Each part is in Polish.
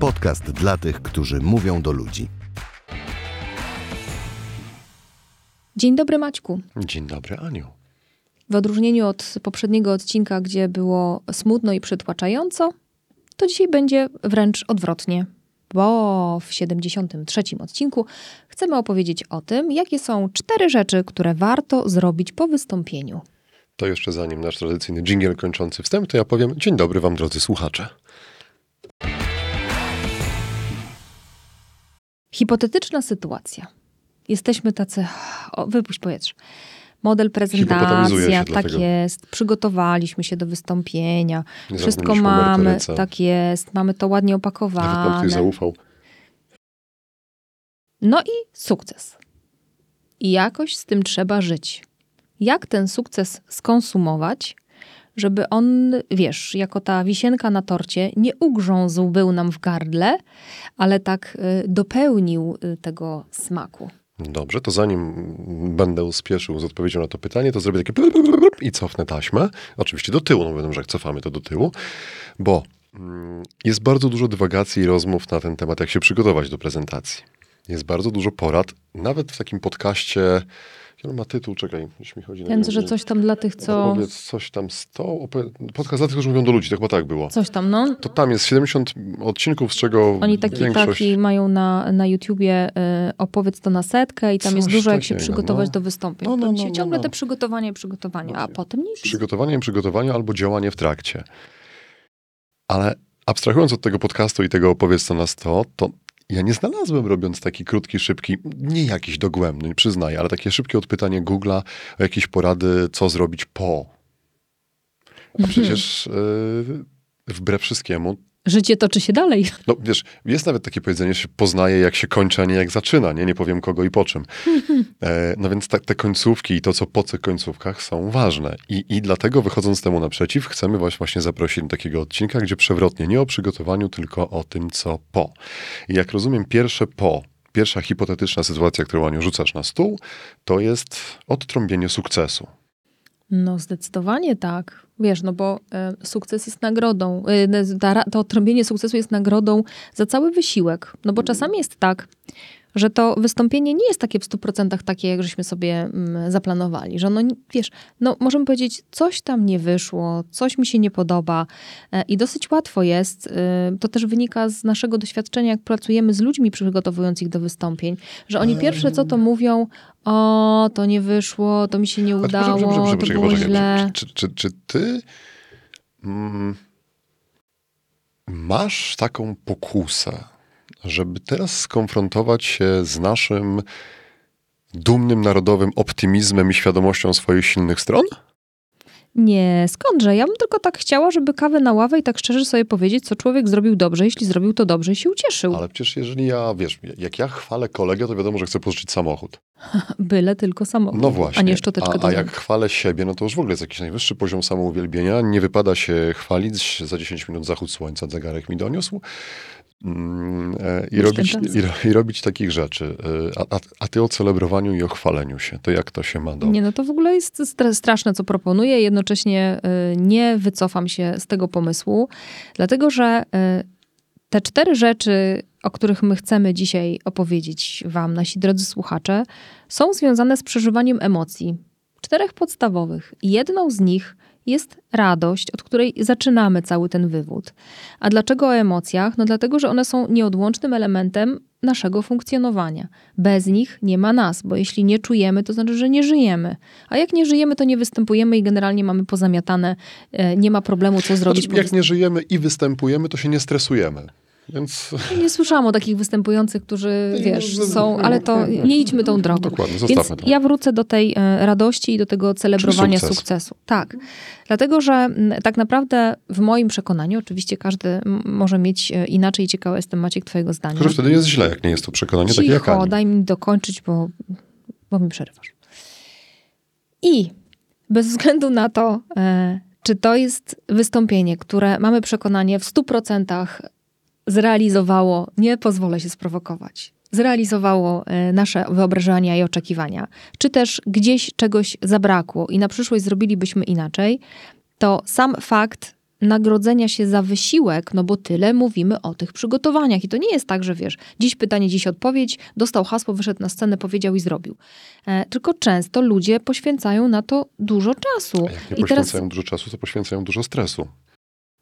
Podcast dla tych, którzy mówią do ludzi. Dzień dobry Maćku. Dzień dobry Aniu. W odróżnieniu od poprzedniego odcinka, gdzie było smutno i przytłaczająco, to dzisiaj będzie wręcz odwrotnie, bo w 73 odcinku chcemy opowiedzieć o tym, jakie są cztery rzeczy, które warto zrobić po wystąpieniu. To jeszcze zanim nasz tradycyjny dżingiel kończący wstęp, to ja powiem dzień dobry wam drodzy słuchacze. Hipotetyczna sytuacja. Jesteśmy tacy, o, wypuść powietrze. Model prezentacja, tak dlatego. jest. Przygotowaliśmy się do wystąpienia. Nie Wszystko mamy, tak jest. Mamy to ładnie Nawet opakowane. zaufał. No i sukces. I jakoś z tym trzeba żyć. Jak ten sukces skonsumować, żeby on, wiesz, jako ta wisienka na torcie, nie ugrzązł był nam w gardle, ale tak y, dopełnił y, tego smaku. Dobrze, to zanim będę spieszył z odpowiedzią na to pytanie, to zrobię takie i cofnę taśmę. Oczywiście do tyłu, no wiadomo, że jak cofamy to do tyłu, bo mm, jest bardzo dużo dywagacji i rozmów na ten temat, jak się przygotować do prezentacji. Jest bardzo dużo porad, nawet w takim podcaście, jaki on ma tytuł, czekaj, już mi chodzi na Ten, że coś tam dla tych, co... Opowiedz coś tam z to, opowie- podcast dla tych, którzy mówią do ludzi, to chyba tak było. Coś tam, no. To tam jest 70 odcinków, z czego Oni taki, większość... taki mają na, na YouTubie y, opowiedz to na setkę i tam jest Coś dużo, jak się takiego, przygotować no. do wystąpień. No, no, no, no, ciągle no. te przygotowania i przygotowania, a potem nic. Przygotowanie i przygotowanie albo działanie w trakcie. Ale abstrahując od tego podcastu i tego opowiedz to na 100, to ja nie znalazłem, robiąc taki krótki, szybki, nie jakiś dogłębny, przyznaję, ale takie szybkie odpytanie Google'a o jakieś porady, co zrobić po. A przecież yy, wbrew wszystkiemu, Życie toczy się dalej. no wiesz, jest nawet takie powiedzenie, że się poznaje jak się kończy, a nie jak zaczyna, nie? Nie powiem kogo i po czym. E, no więc te, te końcówki i to, co po tych końcówkach są ważne. I, I dlatego wychodząc temu naprzeciw, chcemy was właśnie zaprosić do takiego odcinka, gdzie przewrotnie, nie o przygotowaniu, tylko o tym, co po. I jak rozumiem, pierwsze po, pierwsza hipotetyczna sytuacja, którą Aniu rzucasz na stół, to jest odtrąbienie sukcesu. No zdecydowanie tak. Wiesz, no bo e, sukces jest nagrodą, e, to odtrąbienie sukcesu jest nagrodą za cały wysiłek. No bo czasami jest tak, że to wystąpienie nie jest takie w 100% takie, jak żeśmy sobie mm, zaplanowali. Że no, ni- wiesz, no możemy powiedzieć, coś tam nie wyszło, coś mi się nie podoba e, i dosyć łatwo jest, e, to też wynika z naszego doświadczenia, jak pracujemy z ludźmi przygotowując ich do wystąpień, że oni pierwsze co to mówią, o, to nie wyszło, to mi się nie udało, to było poczekaj. źle. Czy, czy, czy, czy ty mm, masz taką pokusę, żeby teraz skonfrontować się z naszym dumnym narodowym optymizmem i świadomością swoich silnych stron? Nie, skądże? Ja bym tylko tak chciała, żeby kawę na ławę i tak szczerze sobie powiedzieć, co człowiek zrobił dobrze, jeśli zrobił to dobrze i się ucieszył. Ale przecież jeżeli ja, wiesz, jak ja chwalę kolegę, to wiadomo, że chcę pożyczyć samochód. Byle tylko samochód, No właśnie. a nie szczoteczkę a, do a jak chwalę siebie, no to już w ogóle jest jakiś najwyższy poziom samouwielbienia. Nie wypada się chwalić. Za 10 minut zachód słońca zegarek mi doniósł. Mm, e, I robić, i, I robić takich rzeczy. E, A, a, a ty o celebrowaniu i o chwaleniu się, to jak to się ma do... Nie, no to w ogóle jest stra- straszne, co proponuję. Jednocześnie y, nie wycofam się z tego pomysłu, dlatego że te cztery rzeczy, o których my chcemy dzisiaj opowiedzieć Wam, nasi drodzy słuchacze, są związane z przeżywaniem emocji. Czterech podstawowych. I jedną z nich jest radość, od której zaczynamy cały ten wywód. A dlaczego o emocjach? No dlatego, że one są nieodłącznym elementem naszego funkcjonowania. Bez nich nie ma nas, bo jeśli nie czujemy, to znaczy, że nie żyjemy. A jak nie żyjemy, to nie występujemy i generalnie mamy pozamiatane, e, nie ma problemu, co zrobić. Znaczy, jak nie żyjemy i występujemy, to się nie stresujemy. Więc Nie słyszałam o takich występujących, którzy, Nie, wiesz, no, są, ale to nie idźmy tą drogą. Dokładnie, zostawmy to. ja wrócę do tej e, radości i do tego celebrowania sukces. sukcesu. Tak. Dlatego, że tak naprawdę w moim przekonaniu, oczywiście każdy może mieć e, inaczej ciekawe jestem Maciek twojego zdania. tylko, że wtedy jest źle, jak nie jest to przekonanie takie jak Cicho, Ani. daj mi dokończyć, bo, bo mi przerywasz. I bez względu na to, e, czy to jest wystąpienie, które mamy przekonanie w 100% zrealizowało, nie pozwolę się sprowokować, zrealizowało e, nasze wyobrażenia i oczekiwania, czy też gdzieś czegoś zabrakło i na przyszłość zrobilibyśmy inaczej, to sam fakt nagrodzenia się za wysiłek, no bo tyle mówimy o tych przygotowaniach. I to nie jest tak, że wiesz, dziś pytanie, dziś odpowiedź, dostał hasło, wyszedł na scenę, powiedział i zrobił. E, tylko często ludzie poświęcają na to dużo czasu. A jak nie I poświęcają teraz dużo czasu, to poświęcają dużo stresu.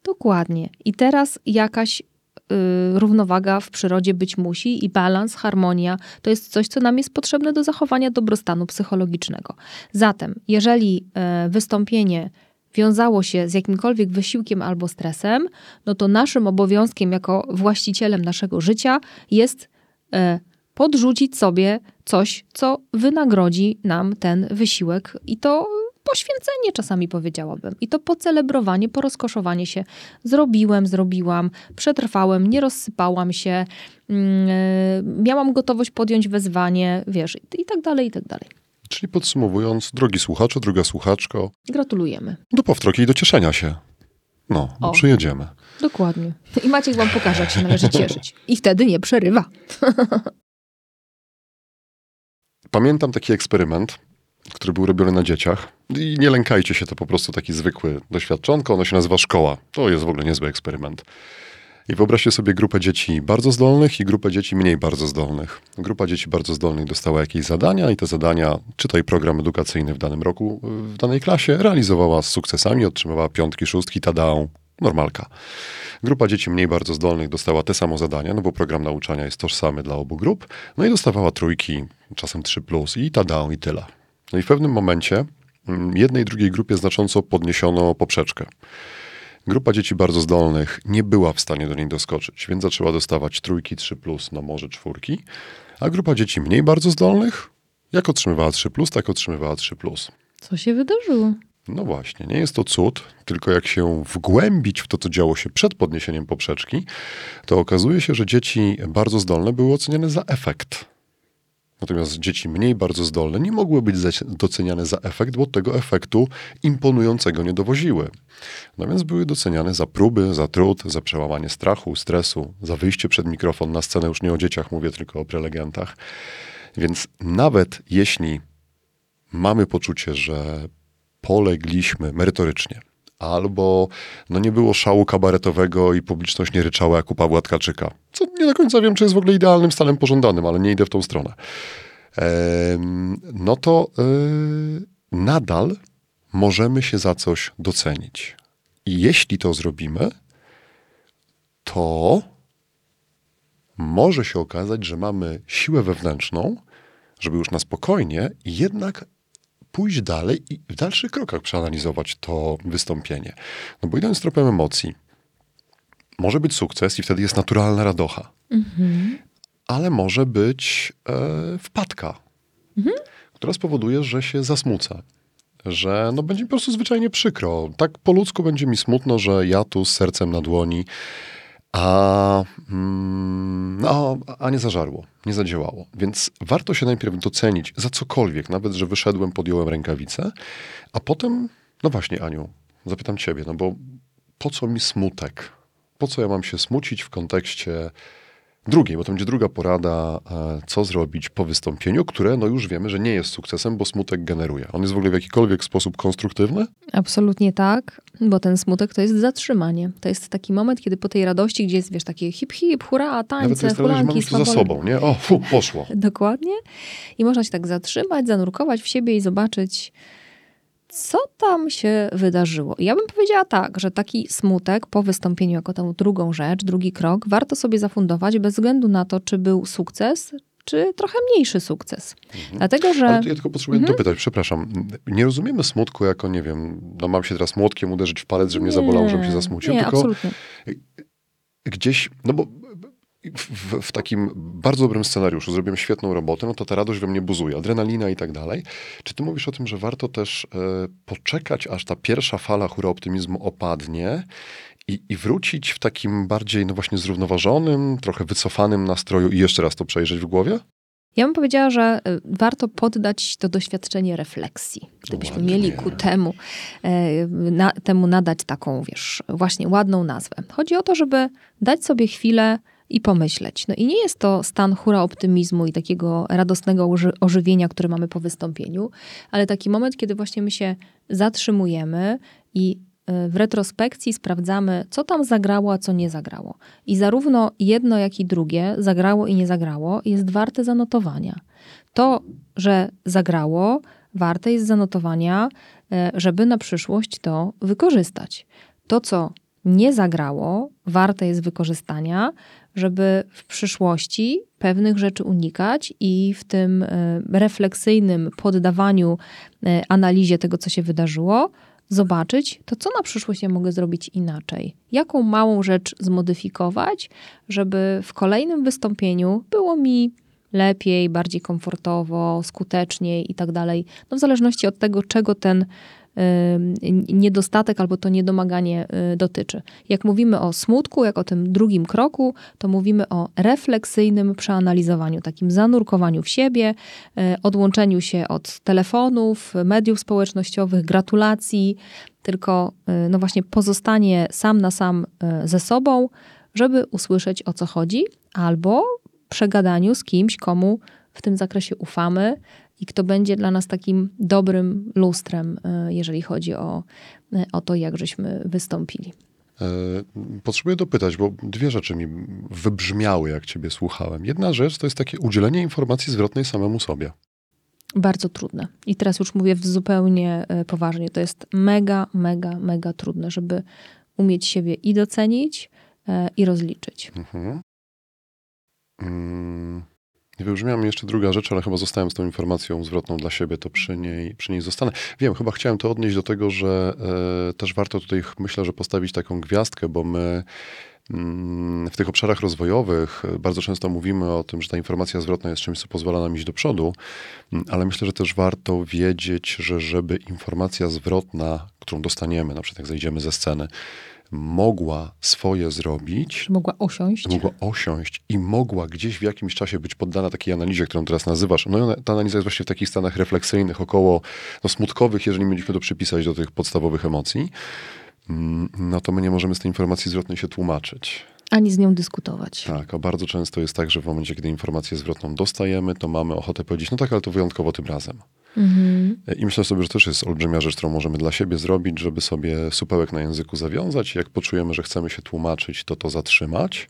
Dokładnie. I teraz jakaś y, równowaga w przyrodzie być musi i balans, harmonia to jest coś, co nam jest potrzebne do zachowania dobrostanu psychologicznego. Zatem, jeżeli e, wystąpienie wiązało się z jakimkolwiek wysiłkiem albo stresem, no to naszym obowiązkiem jako właścicielem naszego życia jest e, podrzucić sobie coś, co wynagrodzi nam ten wysiłek i to poświęcenie czasami powiedziałabym. I to pocelebrowanie, porozkoszowanie się. Zrobiłem, zrobiłam, przetrwałem, nie rozsypałam się, e, miałam gotowość podjąć wezwanie, wiesz, i tak dalej, i tak dalej. Czyli podsumowując, drogi słuchaczu, droga słuchaczko, Gratulujemy. do powtroki i do cieszenia się. No, no O. przyjedziemy. Dokładnie. I Maciek wam pokaże, jak się należy cieszyć. I wtedy nie przerywa. Pamiętam taki eksperyment, który był robiony na dzieciach. I nie lękajcie się, to po prostu taki zwykły doświadczonko. Ono się nazywa szkoła. To jest w ogóle niezły eksperyment. I wyobraźcie sobie grupę dzieci bardzo zdolnych i grupę dzieci mniej bardzo zdolnych. Grupa dzieci bardzo zdolnych dostała jakieś zadania i te zadania, czytaj program edukacyjny w danym roku, w danej klasie, realizowała z sukcesami, otrzymywała piątki, szóstki, tadał, normalka. Grupa dzieci mniej bardzo zdolnych dostała te samo zadania, no bo program nauczania jest tożsamy dla obu grup, no i dostawała trójki, czasem 3 plus i tadał i tyle. No i w pewnym momencie mm, jednej i drugiej grupie znacząco podniesiono poprzeczkę. Grupa dzieci bardzo zdolnych nie była w stanie do niej doskoczyć, więc zaczęła dostawać trójki, 3 plus, no może czwórki, a grupa dzieci mniej bardzo zdolnych, jak otrzymywała 3 plus, tak otrzymywała 3 plus. Co się wydarzyło? No właśnie, nie jest to cud, tylko jak się wgłębić w to, co działo się przed podniesieniem poprzeczki, to okazuje się, że dzieci bardzo zdolne były oceniane za efekt. Natomiast dzieci mniej bardzo zdolne nie mogły być doceniane za efekt, bo tego efektu imponującego nie dowoziły. No więc były doceniane za próby, za trud, za przełamanie strachu, stresu, za wyjście przed mikrofon na scenę. Już nie o dzieciach mówię, tylko o prelegentach. Więc nawet jeśli mamy poczucie, że polegliśmy merytorycznie, albo no nie było szału kabaretowego i publiczność nie ryczała jak u Pawła Tkaczyka, co nie do końca wiem, czy jest w ogóle idealnym stanem pożądanym, ale nie idę w tą stronę. No to y, nadal możemy się za coś docenić. I jeśli to zrobimy, to może się okazać, że mamy siłę wewnętrzną, żeby już na spokojnie jednak pójść dalej i w dalszych krokach przeanalizować to wystąpienie. No bo idąc tropem emocji, może być sukces i wtedy jest naturalna radocha, ale może być e, wpadka, która spowoduje, że się zasmucę. Że no, będzie mi po prostu zwyczajnie przykro. Tak po ludzku będzie mi smutno, że ja tu z sercem na dłoni, a, mm, no, a nie zażarło, nie zadziałało. Więc warto się najpierw docenić za cokolwiek, nawet że wyszedłem, podjąłem rękawicę, a potem, no właśnie, Aniu, zapytam ciebie, no bo po co mi smutek? Po co ja mam się smucić w kontekście drugiej, bo to będzie druga porada, e, co zrobić po wystąpieniu, które no już wiemy, że nie jest sukcesem, bo smutek generuje. On jest w ogóle w jakikolwiek sposób konstruktywny? Absolutnie tak, bo ten smutek to jest zatrzymanie. To jest taki moment, kiedy po tej radości, gdzie jest, wiesz, takie hip hip, Nawet to tańce, jest radość, że mamy hulanki, to za sobą, nie? O, fu, poszło. Dokładnie. I można się tak zatrzymać, zanurkować w siebie i zobaczyć, co tam się wydarzyło. Ja bym powiedziała tak, że taki smutek po wystąpieniu jako tą drugą rzecz, drugi krok, warto sobie zafundować bez względu na to, czy był sukces, czy trochę mniejszy sukces. Dlatego, że... Ale ja tylko potrzebuję dopytać, przepraszam. Nie rozumiemy smutku jako, nie wiem, no mam się teraz młotkiem uderzyć w palec, żeby mnie zabolało, żebym się zasmucił, Nie, tylko absolutnie. gdzieś, no bo w, w, takim bardzo dobrym scenariuszu zrobiłem świetną robotę, no to ta radość we mnie buzuje, adrenalina i tak dalej. Czy ty mówisz o tym, że warto też e, poczekać, aż ta pierwsza fala hura optymizmu opadnie i, i wrócić w takim bardziej, no właśnie zrównoważonym, trochę wycofanym nastroju i jeszcze raz to przejrzeć w głowie? Ja bym powiedziała, że y, warto poddać to doświadczenie refleksji. Gdybyśmy Ładnie. mieli ku temu, e, na, temu nadać taką, wiesz, właśnie ładną nazwę. Chodzi o to, żeby dać sobie chwilę i pomyśleć. No i nie jest to stan hura optymizmu i takiego radosnego oży- ożywienia, które mamy po wystąpieniu, ale taki moment, kiedy właśnie my się zatrzymujemy i y, w retrospekcji sprawdzamy, co tam zagrało, a co nie zagrało. I zarówno jedno, jak i drugie, zagrało i nie zagrało, jest warte zanotowania. To, że zagrało, warte jest zanotowania, y, żeby na przyszłość to wykorzystać. To, co nie zagrało, warte jest wykorzystania, żeby w przyszłości pewnych rzeczy unikać i w tym e, refleksyjnym poddawaniu e, analizie tego, co się wydarzyło, zobaczyć, to co na przyszłość ja mogę zrobić inaczej. Jaką małą rzecz zmodyfikować, żeby w kolejnym wystąpieniu było mi lepiej, bardziej komfortowo, skuteczniej i tak dalej. No w zależności od tego, czego ten niedostatek albo to niedomaganie y, dotyczy. Jak mówimy o smutku, jak o tym drugim kroku, to mówimy o refleksyjnym przeanalizowaniu, takim zanurkowaniu w siebie, y, odłączeniu się od telefonów, mediów społecznościowych, gratulacji, tylko y, no właśnie pozostanie sam na sam ze sobą, żeby usłyszeć o co chodzi, albo przegadaniu z kimś, komu w tym zakresie ufamy, i kto będzie dla nas takim dobrym lustrem, e, jeżeli chodzi o, e, o to, jak żeśmy wystąpili. E, potrzebuję dopytać, bo dwie rzeczy mi wybrzmiały, jak ciebie słuchałem. Jedna rzecz to jest takie udzielenie informacji zwrotnej samemu sobie. Bardzo trudne. I teraz już mówię zupełnie poważnie. To jest mega, mega, mega trudne, żeby umieć siebie i docenić, i rozliczyć. Mhm. Mm. Nie wybrzmiała mi jeszcze druga rzecz, ale chyba zostałem z tą informacją zwrotną dla siebie, to przy niej, przy niej zostanę. Wiem, chyba chciałem to odnieść do tego, że e, też warto tutaj, myślę, że postawić taką gwiazdkę, bo my mm, w tych obszarach rozwojowych bardzo często mówimy o tym, że ta informacja zwrotna jest czymś, co pozwala nam iść do przodu, mm, ale myślę, że też warto wiedzieć, że żeby informacja zwrotna, którą dostaniemy, na przykład jak zejdziemy ze sceny, mogła swoje zrobić. Mogła osiąść. Mogła osiąść i mogła gdzieś w jakimś czasie być poddana takiej analizie, którą teraz nazywasz. No ta analiza jest właśnie w takich stanach refleksyjnych, około no, smutkowych, jeżeli mieliśmy to przypisać do tych podstawowych emocji, mm, no to my nie możemy z tej informacji zwrotnej się tłumaczyć. Ani z nią dyskutować. Tak, a bardzo często jest tak, że w momencie, kiedy informację zwrotną dostajemy, to mamy ochotę powiedzieć, no tak, ale to wyjątkowo tym razem. Mhm. I myślę sobie, że to też jest olbrzymia rzecz, którą możemy dla siebie zrobić, żeby sobie supełek na języku zawiązać. Jak poczujemy, że chcemy się tłumaczyć, to to zatrzymać.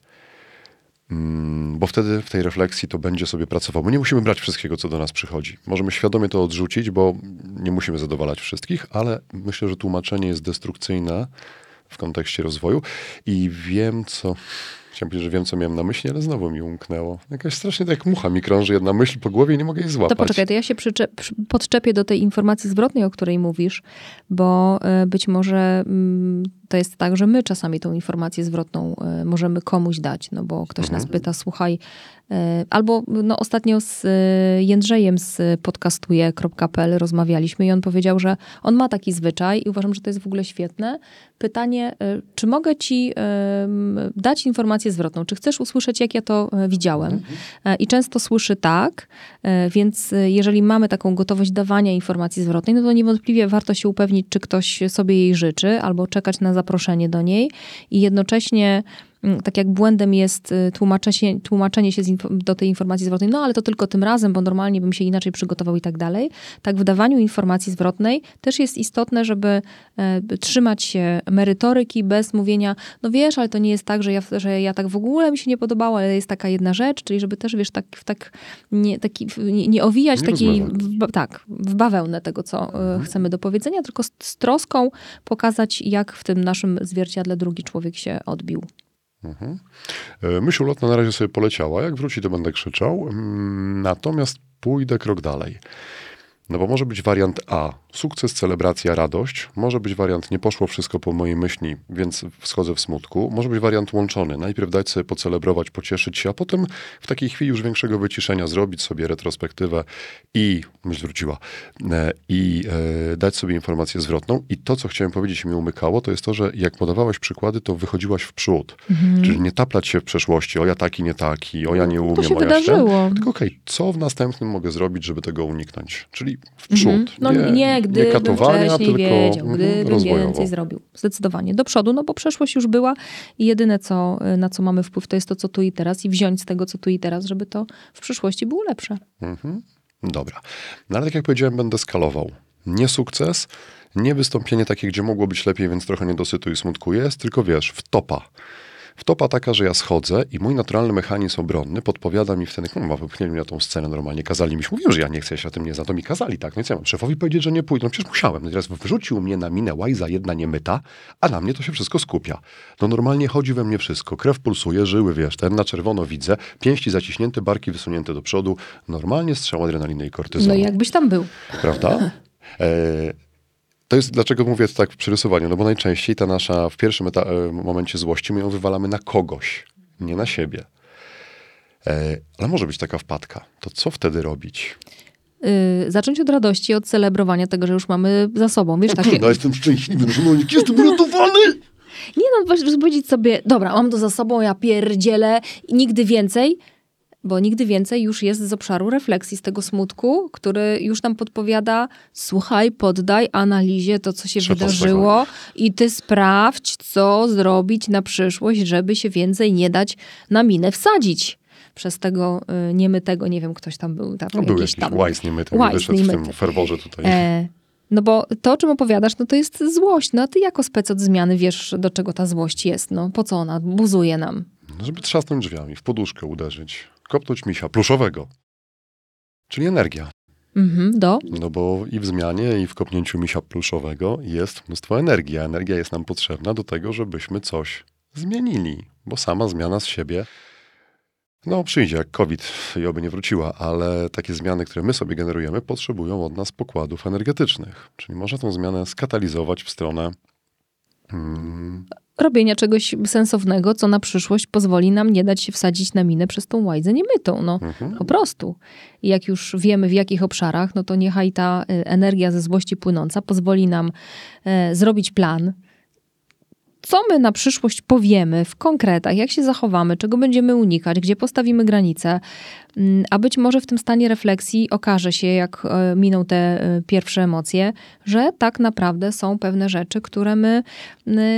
Mm, bo wtedy w tej refleksji to będzie sobie pracował. My nie musimy brać wszystkiego, co do nas przychodzi. Możemy świadomie to odrzucić, bo nie musimy zadowalać wszystkich, ale myślę, że tłumaczenie jest destrukcyjne w kontekście rozwoju i wiem, co Chciałem powiedzieć, że wiem, co miałem na myśli, ale znowu mi umknęło. Jakaś strasznie tak jak mucha mi krąży jedna myśl po głowie i nie mogę jej złapać. To poczekaj, to ja się przyczep, podczepię do tej informacji zwrotnej, o której mówisz, bo e, być może mm, to jest tak, że my czasami tą informację zwrotną e, możemy komuś dać, no bo ktoś mhm. nas pyta, słuchaj, e, albo no ostatnio z Jędrzejem z podcastuje.pl rozmawialiśmy i on powiedział, że on ma taki zwyczaj i uważam, że to jest w ogóle świetne. Pytanie, czy mogę ci dać informację zwrotną. Czy chcesz usłyszeć, jak ja to e, widziałem? Mhm. I często słyszy tak, e, więc jeżeli mamy taką gotowość dawania informacji zwrotnej, no to niewątpliwie warto się upewnić, czy ktoś sobie jej życzy, albo czekać na zaproszenie do niej i jednocześnie tak jak błędem jest y, tłumaczenie, tłumaczenie się do tej informacji zwrotnej, no ale to tylko tym razem, bo normalnie bym się inaczej przygotował i tak dalej. Tak w dawaniu informacji zwrotnej też jest istotne, żeby e, trzymać się merytoryki bez mówienia, no wiesz, ale to nie jest tak, że ja, że ja tak w ogóle mi się nie podobało, ale jest taka jedna rzecz, czyli żeby też, wiesz, tak, tak nie, taki, nie, nie owijać nie takiej, w, tak, w bawełnę tego, co e, mhm. chcemy do powiedzenia, tylko z, z troską pokazać, jak w tym naszym zwierciadle drugi człowiek się odbił. Mhm. E, myśl ulotna na razie sobie poleciała. Jak wróci, to będę krzyczał. Mm, natomiast pójdę krok dalej. No bo może być wariant A, sukces, celebracja, radość. Może być wariant nie poszło wszystko po mojej myśli, więc wschodzę w smutku. Może być wariant łączony. Najpierw dać sobie pocelebrować, pocieszyć się, a potem w takiej chwili już większego wyciszenia zrobić sobie retrospektywę i, myśl wróciła, e, i e, dać sobie informację zwrotną. I to, co chciałem powiedzieć mi umykało, to jest to, że jak podawałeś przykłady, to wychodziłaś w przód. Mhm. Czyli nie taplać się w przeszłości, o ja taki, nie taki, o ja nie umiem, to się o ja wydarzyło. Tylko okej, okay, co w następnym mogę zrobić, żeby tego uniknąć? Czyli w przód. Mhm. No nie, nie gdybym nie wcześniej wiedział, mhm, gdybym więcej zrobił. Zdecydowanie. Do przodu, no bo przeszłość już była i jedyne, co, na co mamy wpływ, to jest to, co tu i teraz i wziąć z tego, co tu i teraz, żeby to w przyszłości było lepsze. Mhm. Dobra. No ale tak jak powiedziałem, będę skalował. Nie sukces, nie wystąpienie takie, gdzie mogło być lepiej, więc trochę niedosytu i smutku jest, tylko wiesz, w topa. Wtopa taka, że ja schodzę i mój naturalny mechanizm obronny podpowiada mi wtedy, no wypchnęli mnie na tą scenę normalnie, kazali mi, mówiłem, że ja nie chcę, ja się na tym nie za to mi kazali, tak, co ja mam szefowi powiedzieć, że nie pójdę, no przecież musiałem, no teraz wyrzucił mnie na minę łajza jedna niemyta, a na mnie to się wszystko skupia. No normalnie chodzi we mnie wszystko, krew pulsuje, żyły, wiesz, ten na czerwono widzę, pięści zaciśnięte, barki wysunięte do przodu, normalnie strzał adrenaliny i kortyzonu. No jakbyś tam był. Prawda? E, to jest dlaczego mówię to tak przy rysowaniu, no bo najczęściej ta nasza, w pierwszym e, momencie złości, my ją wywalamy na kogoś, nie na siebie. E, ale może być taka wpadka. To co wtedy robić? Yy, zacząć od radości, od celebrowania tego, że już mamy za sobą. Wiesz, takie... No jestem szczęśliwy, no jestem uratowany! Nie no, powiedzieć sobie, dobra, mam to za sobą, ja pierdzielę i nigdy więcej, bo nigdy więcej już jest z obszaru refleksji, z tego smutku, który już nam podpowiada, słuchaj, poddaj analizie to, co się Trzeba wydarzyło i ty sprawdź, co zrobić na przyszłość, żeby się więcej nie dać na minę wsadzić. Przez tego y, niemytego, nie wiem, ktoś tam był. Tam, No był jakiś tam. łajs niemyty, Łajs wyszedł w niemyty. tym ferworze tutaj. E, no bo to, o czym opowiadasz, no to jest złość. No a ty jako spec od zmiany wiesz, do czego ta złość jest. No po co ona buzuje nam? No, żeby trzasnąć drzwiami, w poduszkę uderzyć, kopnąć misia pluszowego. Czyli energia. Mhm, do? No bo i w zmianie, i w kopnięciu misia pluszowego jest mnóstwo energii. a Energia jest nam potrzebna do tego, żebyśmy coś zmienili, bo sama zmiana z siebie, no przyjdzie jak COVID i oby nie wróciła, ale takie zmiany, które my sobie generujemy, potrzebują od nas pokładów energetycznych. Czyli można tą zmianę skatalizować w stronę mm, Robienia czegoś sensownego, co na przyszłość pozwoli nam nie dać się wsadzić na minę przez tą łajdzę niemytą. No mhm. po prostu. I jak już wiemy w jakich obszarach, no to niechaj ta y, energia ze złości płynąca pozwoli nam e, zrobić plan, co my na przyszłość powiemy w konkretach, jak się zachowamy, czego będziemy unikać, gdzie postawimy granice, Mm, a być może w tym stanie refleksji okaże się, jak e, miną te e, pierwsze emocje, że tak naprawdę są pewne rzeczy, które my,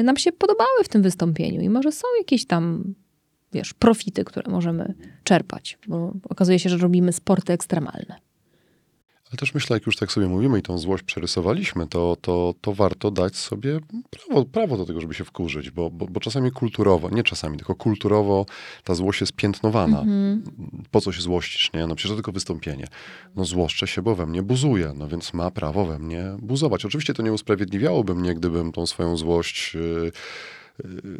nam się podobały w tym wystąpieniu i może są jakieś tam, wiesz, profity, które możemy czerpać, bo okazuje się, że robimy sporty ekstremalne. Ale też myślę, jak już tak sobie mówimy i tą złość przerysowaliśmy, to, to, to warto dać sobie prawo, prawo do tego, żeby się wkurzyć, bo, bo, bo czasami kulturowo, nie czasami, tylko kulturowo ta złość jest piętnowana. Po co się złościsz, nie? No przecież to tylko wystąpienie. No złoszczę się, bo we mnie buzuje, no więc ma prawo we mnie buzować. Oczywiście to nie usprawiedliwiałoby mnie, gdybym tą swoją złość yy,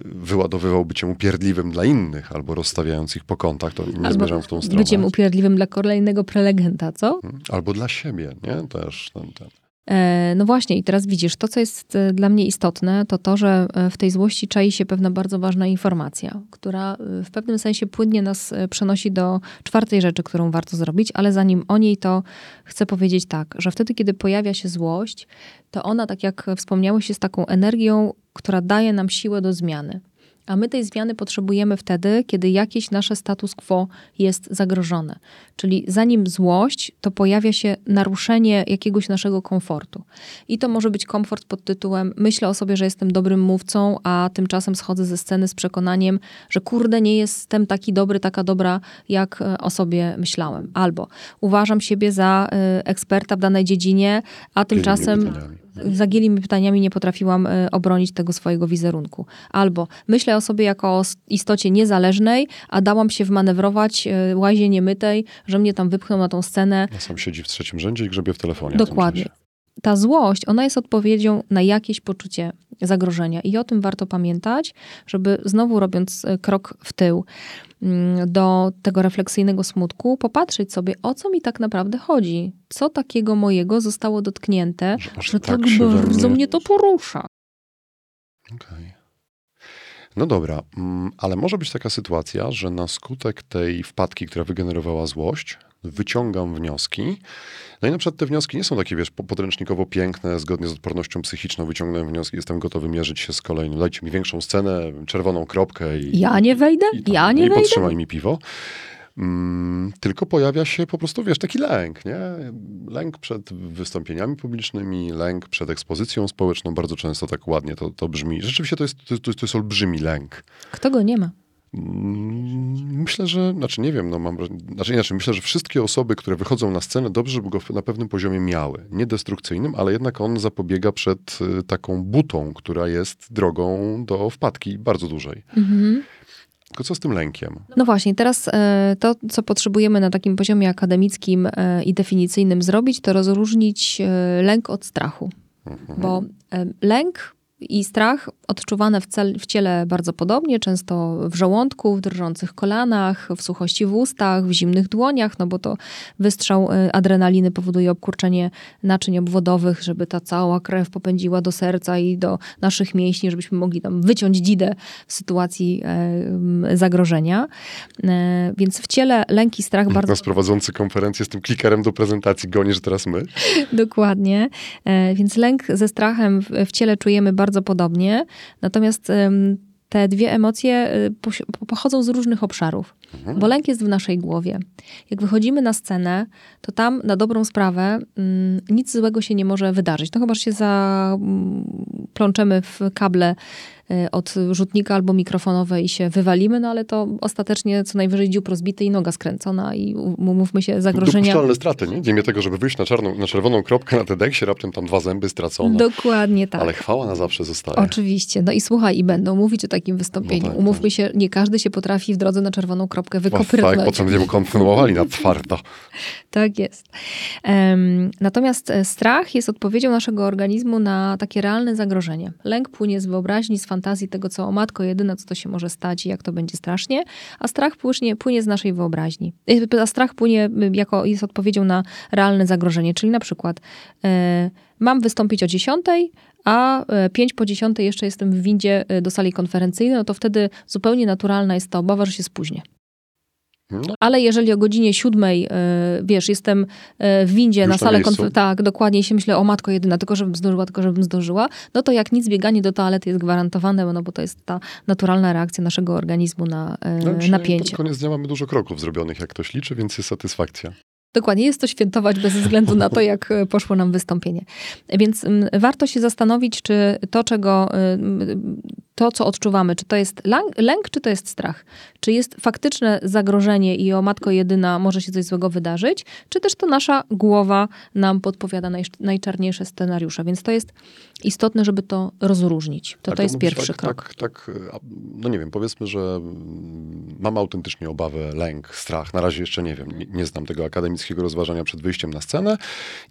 wyładowywał byciem upierdliwym dla innych, albo rozstawiając ich po kątach, to nie zmierzam w tą stronę. Byciem upierdliwym dla kolejnego prelegenta, co? Albo dla siebie, nie? Też ten, ten. E, No właśnie, i teraz widzisz, to co jest e, dla mnie istotne, to to, że e, w tej złości czai się pewna bardzo ważna informacja, która w pewnym sensie płynnie nas przenosi do czwartej rzeczy, którą warto zrobić, ale zanim o niej, to chcę powiedzieć tak, że wtedy, kiedy pojawia się złość, to ona, tak jak wspomniałeś, jest taką energią, która daje nam siłę do zmiany. A my tej zmiany potrzebujemy wtedy, kiedy jakieś nasze status quo jest zagrożone. Czyli zanim złość, to pojawia się naruszenie jakiegoś naszego komfortu. I to może być komfort pod tytułem: Myślę o sobie, że jestem dobrym mówcą, a tymczasem schodzę ze sceny z przekonaniem, że kurde, nie jestem taki dobry, taka dobra, jak e, o sobie myślałem. Albo uważam siebie za e, eksperta w danej dziedzinie, a tymczasem. Zagielimi pytaniami nie potrafiłam y, obronić tego swojego wizerunku. Albo myślę o sobie jako o istocie niezależnej, a dałam się wmanewrować y, łazie niemytej, że mnie tam wypchną na tą scenę. A sam siedzi w trzecim rzędzie i grzebie w telefonie. Dokładnie. Ta złość, ona jest odpowiedzią na jakieś poczucie zagrożenia. I o tym warto pamiętać, żeby znowu robiąc y, krok w tył mm, do tego refleksyjnego smutku, popatrzeć sobie, o co mi tak naprawdę chodzi. Co takiego mojego zostało dotknięte, Że że tak tak, bardzo mnie- mnie to porusza. Okej. No dobra, mm, ale może być taka sytuacja, że na skutek tej wpadki, która wygenerowała złość, wyciągam wnioski. No i na przykład te wnioski nie są takie, wiesz, po- podręcznikowo piękne, zgodnie z odpornością psychiczną wyciągnąłem wnioski, jestem gotowy mierzyć się z kolejnym. Dajcie mi większą scenę, czerwoną kropkę i, Ja nie wejdę? i, tam, Ja nie i wejdę? podtrzymaj mi piwo. Mm, tylko pojawia się po prostu, wiesz, taki lęk, nie? Lęk przed wystąpieniami publicznymi, lęk przed ekspozycją społeczną, bardzo często tak ładnie to, to brzmi. Rzeczywiście to jest, to, jest- to jest olbrzymi lęk. Kto go nie ma? Mm, Myślę, że, znaczy nie wiem, no mam, znaczy inaczej, myślę, że wszystkie osoby, które wychodzą na scenę, dobrze, żeby go na pewnym poziomie miały. Nie destrukcyjnym, ale jednak on zapobiega przed y, taką butą, która jest drogą do wpadki bardzo dużej. Mhm. Tylko co z tym lękiem? No właśnie, teraz e, to, co potrzebujemy na takim poziomie akademickim e, i definicyjnym zrobić, to rozróżnić e, lęk od strachu. Mhm. Bo lęk i strach odczuwane w, cel, w ciele bardzo podobnie, często w żołądku, w drżących kolanach, w suchości w ustach, w zimnych dłoniach, no bo to wystrzał e, adrenaliny powoduje obkurczenie naczyń obwodowych, żeby ta cała krew popędziła do serca i do naszych mięśni, żebyśmy mogli tam wyciąć dzidę w sytuacji e, zagrożenia. E, więc w ciele lęk i strach bardzo Nas prowadzący konferencję z tym klikerem do prezentacji goni, że teraz my. Dokładnie. E, Więc lęk ze strachem w, w ciele czujemy bardzo podobnie. Natomiast te dwie emocje po- pochodzą z różnych obszarów. Bo lęk jest w naszej głowie. Jak wychodzimy na scenę, to tam na dobrą sprawę mm, nic złego się nie może wydarzyć. No chyba, że się zaplączemy w kable od rzutnika albo mikrofonowe i się wywalimy, no ale to ostatecznie co najwyżej dziób rozbity i noga skręcona i umówmy się, zagrożenia... Dopuszczalne straty, nie? W imię tego, żeby wyjść na, czarną, na czerwoną kropkę na TEDxie, raptem tam dwa zęby stracone. Dokładnie tak. Ale chwała na zawsze zostaje. Oczywiście. No i słuchaj, i będą mówić o takim wystąpieniu. No tak, Umówmy się, nie każdy się potrafi w drodze na czerwoną kropkę Bo tak, wykoprytnąć. potem będziemy kontynuowali na twardo. Tak jest. Em, natomiast e, strach jest odpowiedzią naszego organizmu na takie realne zagrożenie. Lęk płynie z wyobraźni, z fantazji tego, co o matko jedyne, co to się może stać i jak to będzie strasznie, a strach płynie, płynie z naszej wyobraźni. E, A strach płynie y, jako jest odpowiedzią na realne zagrożenie, czyli na przykład e, mam wystąpić o 10, a e, 5 po 10 jeszcze jestem w windzie e, do sali konferencyjnej, no to wtedy zupełnie naturalna jest ta obawa, że się spóźnię. No, Ale jeżeli o godzinie siódmej, e, wiesz, jestem e, w windzie Już na salę miejscu? konferencyjną, tak, dokładnie się myślę, o matko jedyna, tylko żebym zdążyła, tylko żebym zdążyła, no to jak nic, bieganie do toalety jest gwarantowane, no bo to jest ta naturalna reakcja naszego organizmu na e, no napięcie. pod koniec dnia mamy dużo kroków zrobionych, jak ktoś liczy, więc jest satysfakcja. Dokładnie, jest to świętować bez względu na to, jak e, poszło nam wystąpienie. Więc warto się zastanowić, czy to, czego, ym, to, co odczuwamy, czy to jest lęk, czy to jest strach? Czy jest faktyczne zagrożenie i o matko jedyna może się coś złego wydarzyć, czy też to nasza głowa nam podpowiada naj, najczarniejsze scenariusze. Więc to jest istotne, żeby to rozróżnić. To, to jest pierwszy tak, krok. Tak, tak, a, no nie wiem, powiedzmy, że mm, mam autentycznie obawę, lęk, strach. Na razie jeszcze nie wiem, nie, nie znam tego akademickiego rozważania przed wyjściem na scenę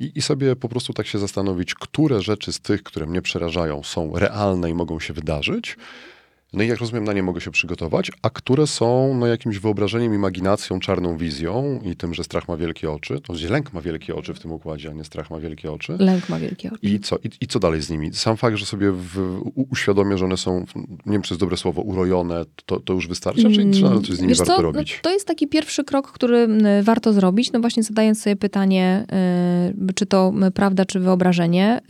i, i sobie po prostu tak się zastanowić, które rzeczy z tych, które mnie przerażają, są realne i mogą się wydarzyć. No i jak rozumiem, na nie mogę się przygotować, a które są no, jakimś wyobrażeniem, imaginacją, czarną wizją i tym, że strach ma wielkie oczy. To gdzie lęk ma wielkie oczy w tym układzie, a nie strach ma wielkie oczy. Lęk ma wielkie oczy. I co, i, I co dalej z nimi? Sam fakt, że sobie w, u, uświadomię, że one są, nie wiem czy jest dobre słowo, urojone, to, to już wystarczy? Czy, czy nadal coś z nimi Wiesz warto co? robić? No, to jest taki pierwszy krok, który warto zrobić, no właśnie zadając sobie pytanie, y, czy to prawda, czy wyobrażenie,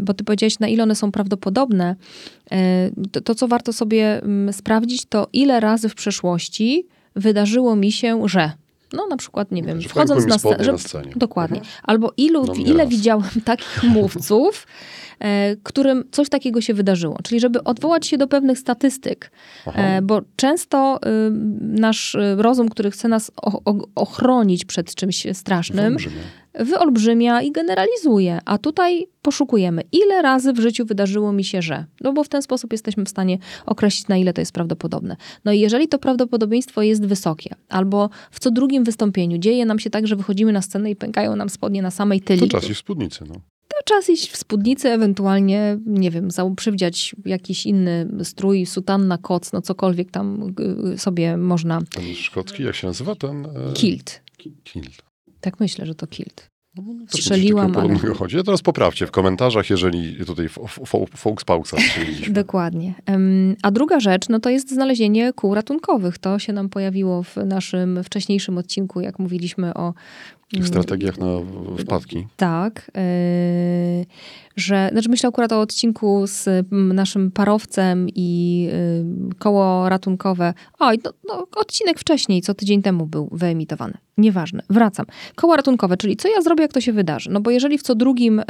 bo ty powiedziałeś, na ile one są prawdopodobne. Y, to, to, co warto sobie m, sprawdzić, to ile razy w przeszłości wydarzyło mi się, że... No na przykład, nie wiem, Że wchodząc na scenę. na scenie. Dokładnie. Mhm. Albo ilu, No, ile raz. widziałem takich mówców, e, którym coś takiego się wydarzyło. Czyli żeby odwołać się do pewnych statystyk, Aha. e, bo często y, nasz y, rozum, który chce nas ochronić przed czymś strasznym, Wyolbrzymie. wyolbrzymia i generalizuje. A tutaj poszukujemy, ile razy w życiu wydarzyło mi się, że. No bo w ten sposób jesteśmy w stanie określić, na ile to jest prawdopodobne. No i jeżeli to prawdopodobieństwo jest wysokie, albo w co drugim wystąpieniu dzieje nam się tak, że wychodzimy na scenę i pękają nam spodnie na samej tyli, To czas i spódnicy, no. Czas iść w spódnicy, ewentualnie, nie wiem, przywdziać jakiś inny strój, sutanna, koc, no cokolwiek tam y, sobie można. Ten szkocki, jak się nazywa ten? e, Kilt. ki- Kilt. Tak myślę, że to kilt. No, Strzeliłam, ale- chodzi. Ja teraz poprawcie w komentarzach, jeżeli tutaj strzeliliśmy. Dokładnie. A druga rzecz, no to jest znalezienie kół ratunkowych. To się nam pojawiło w naszym wcześniejszym odcinku, jak mówiliśmy o W strategiach na wpadki. Tak. Yy, że, znaczy myślę akurat o odcinku z naszym parowcem i yy, koło ratunkowe. Oj, no, no, odcinek wcześniej, co tydzień temu był wyemitowany. Nieważne, wracam. Koło ratunkowe, czyli co ja zrobię, jak to się wydarzy? No bo jeżeli w co drugim,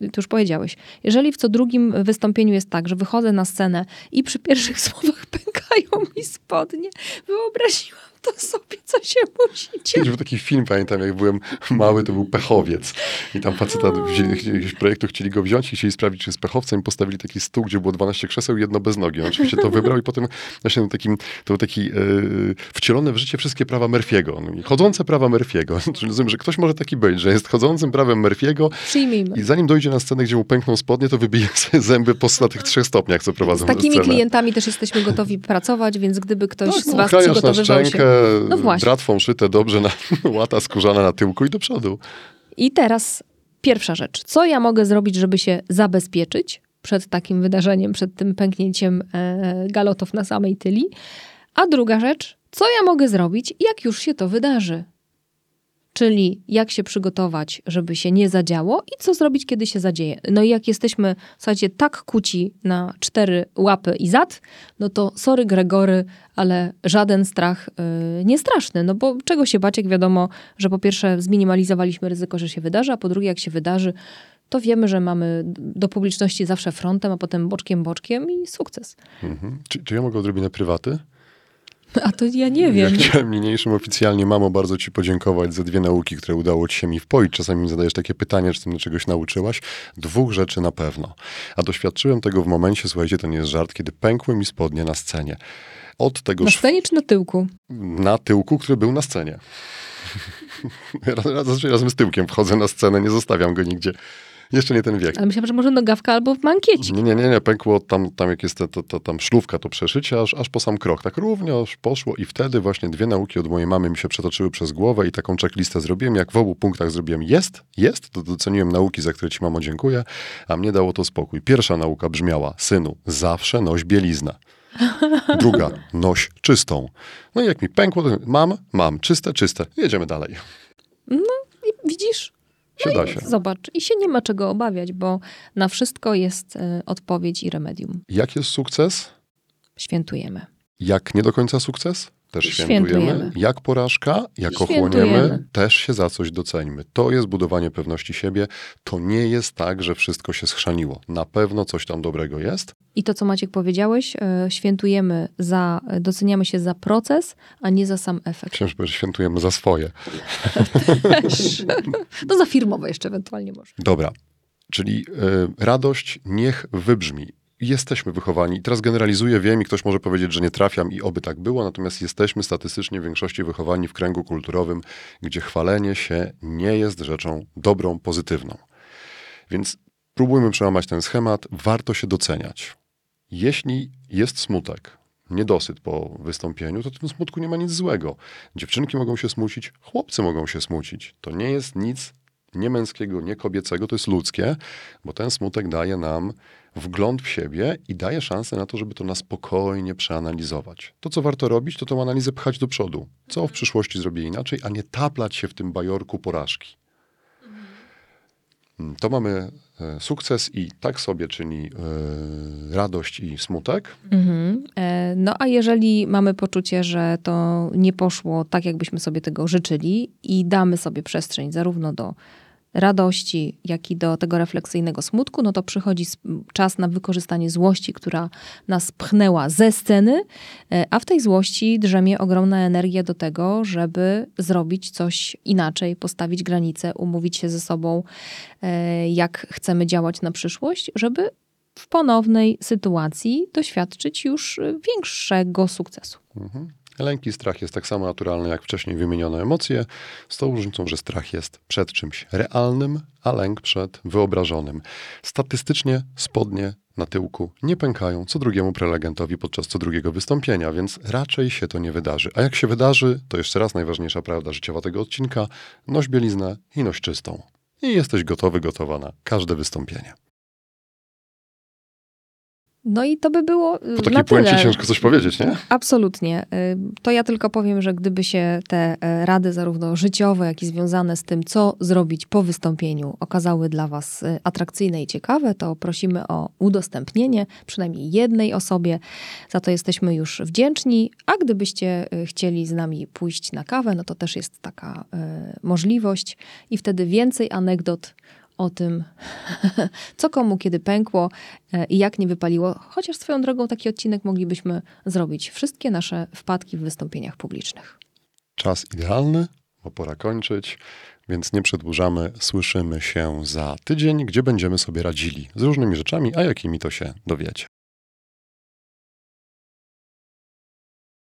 yy, już powiedziałeś, jeżeli w co drugim wystąpieniu jest tak, że wychodzę na scenę i przy pierwszych słowach pękają mi spodnie, wyobraziłam to sobie, co się musi dziać. Kiedyś był taki film, pamiętam, jak byłem mały, to był pechowiec. I tam faceta jakiegoś projektu chcieli go wziąć i chcieli sprawdzić, czy jest pechowcem i postawili taki stół, gdzie było 12 krzeseł i jedno bez nogi. On oczywiście to wybrał i potem właśnie był takim, to był taki yy, wcielone w życie wszystkie prawa Murphy'ego. No chodzące prawa Murphy'ego. Czyli rozumiem, że ktoś może taki być, że jest chodzącym prawem Murphy'ego Przyjmijmy. i zanim dojdzie na scenę, gdzie mu pękną spodnie, to wybije sobie zęby po, na tych trzech stopniach, co prowadzą Z takimi klientami też jesteśmy gotowi pracować, więc gdyby ktoś Tak, z no, was przygotowywał się... No dratwą szyte dobrze, na, łata skórzana na tyłku i do przodu. I teraz pierwsza rzecz. Co ja mogę zrobić, żeby się zabezpieczyć przed takim wydarzeniem, przed tym pęknięciem e, galotów na samej tyli? A druga rzecz, co ja mogę zrobić, jak już się to wydarzy? Czyli jak się przygotować, żeby się nie zadziało i co zrobić, kiedy się zadzieje. No i jak jesteśmy, słuchajcie, tak kuci na cztery łapy i zad, no to sorry Gregory, ale żaden strach yy, nie straszny. No bo czego się bać, jak wiadomo, że po pierwsze zminimalizowaliśmy ryzyko, że się wydarzy, a po drugie jak się wydarzy, to wiemy, że mamy do publiczności zawsze frontem, a potem boczkiem, boczkiem i sukces. Mhm. Czy, czy ja mogę odrobinę prywaty? A to ja nie wiem. Ja chciałem niniejszym oficjalnie, mamo, bardzo ci podziękować za dwie nauki, które udało ci się mi wpoić. Czasami mi zadajesz takie pytanie, czy ty mnie czegoś nauczyłaś. Dwóch rzeczy na pewno. A doświadczyłem tego w momencie, słuchajcie, to nie jest żart, kiedy pękły mi spodnie na scenie. Od tego Na scenie czy na tyłku? na tyłku, który był na scenie. Razem z tyłkiem wchodzę na scenę, nie zostawiam go nigdzie. Jeszcze nie ten wiek. Ale myślałam, że może nogawka albo w mankiecie. Nie, nie, nie, nie, pękło tam, tam jak jest ta, ta, ta, tam szlówka, to przeszycie, aż, aż po sam krok. Tak równo poszło i wtedy właśnie dwie nauki od mojej mamy mi się przetoczyły przez głowę i taką checklistę zrobiłem. Jak w obu punktach zrobiłem jest, jest, to doceniłem nauki, za które ci mamo dziękuję, a mnie dało to spokój. Pierwsza nauka brzmiała, synu, zawsze noś bieliznę. Druga, noś czystą. No i jak mi pękło, to mam, mam, czyste, czyste. Jedziemy dalej. I widzisz? Się No da się. Zobacz, i się nie ma czego obawiać, bo na wszystko jest y, odpowiedź i remedium. Jak jest sukces? Świętujemy. Jak nie do końca sukces? Też świętujemy. Świętujemy. Jak porażka? Jak ochłoniemy? Też się za coś doceńmy. To jest budowanie pewności siebie. To nie jest tak, że wszystko się schrzaniło. Na pewno coś tam dobrego jest. I to, co Maciek powiedziałeś, y, świętujemy za, doceniamy się za proces, a nie za sam efekt. Chciałem, że świętujemy za swoje. No za firmowe jeszcze ewentualnie może. Dobra. Czyli y, radość niech wybrzmi. Jesteśmy wychowani. I teraz generalizuję, wiem i ktoś może powiedzieć, że nie trafiam i oby tak było, natomiast jesteśmy statystycznie w większości wychowani w kręgu kulturowym, gdzie chwalenie się nie jest rzeczą dobrą, pozytywną. Więc próbujmy przełamać ten schemat. Warto się doceniać. Jeśli jest smutek, niedosyt po wystąpieniu, to w tym smutku nie ma nic złego. Dziewczynki mogą się smucić, chłopcy mogą się smucić. To nie jest nic nie męskiego, nie kobiecego, to jest ludzkie, bo ten smutek daje nam wgląd w siebie i daje szansę na to, żeby to na spokojnie przeanalizować. To, co warto robić, to tą analizę pchać do przodu. Co w przyszłości zrobię inaczej, a nie taplać się w tym bajorku porażki. Mm, To mamy e, sukces i tak sobie czyni e, radość i smutek. Mhm. E, No a jeżeli mamy poczucie, że to nie poszło tak, jakbyśmy sobie tego życzyli i damy sobie przestrzeń zarówno do radości, jak i do tego refleksyjnego smutku, no to przychodzi czas na wykorzystanie złości, która nas pchnęła ze sceny, e, a w tej złości drzemie ogromna energia do tego, żeby zrobić coś inaczej, postawić granice, umówić się ze sobą, e, jak chcemy działać na przyszłość, żeby w ponownej sytuacji doświadczyć już y, większego sukcesu. Mhm. Lęk i strach jest tak samo naturalny jak wcześniej wymienione emocje, z tą różnicą, że strach jest przed czymś realnym, a lęk przed wyobrażonym. Statystycznie spodnie na tyłku nie pękają co drugiemu prelegentowi podczas co drugiego wystąpienia, więc raczej się to nie wydarzy. A jak się wydarzy, to jeszcze raz najważniejsza prawda życiowa tego odcinka, noś bieliznę i noś czystą. I jesteś gotowy, gotowa na każde wystąpienie. No i to by było Po na takiej puencie ciężko coś powiedzieć, nie? Absolutnie. Y, To ja tylko powiem, że gdyby się te e, rady zarówno życiowe, jak i związane z tym, co zrobić po wystąpieniu, okazały dla Was y, atrakcyjne i ciekawe, to prosimy o udostępnienie przynajmniej jednej osobie. Za to jesteśmy już wdzięczni. A gdybyście y, chcieli z nami pójść na kawę, no to też jest taka y, możliwość i wtedy więcej anegdot o tym, co komu kiedy pękło e, i jak nie wypaliło. Chociaż swoją drogą taki odcinek moglibyśmy zrobić. Wszystkie nasze wpadki w wystąpieniach publicznych. Czas idealny, bo pora kończyć, więc nie przedłużamy. Słyszymy się za tydzień, gdzie będziemy sobie radzili z różnymi rzeczami, a jakimi to się dowiecie.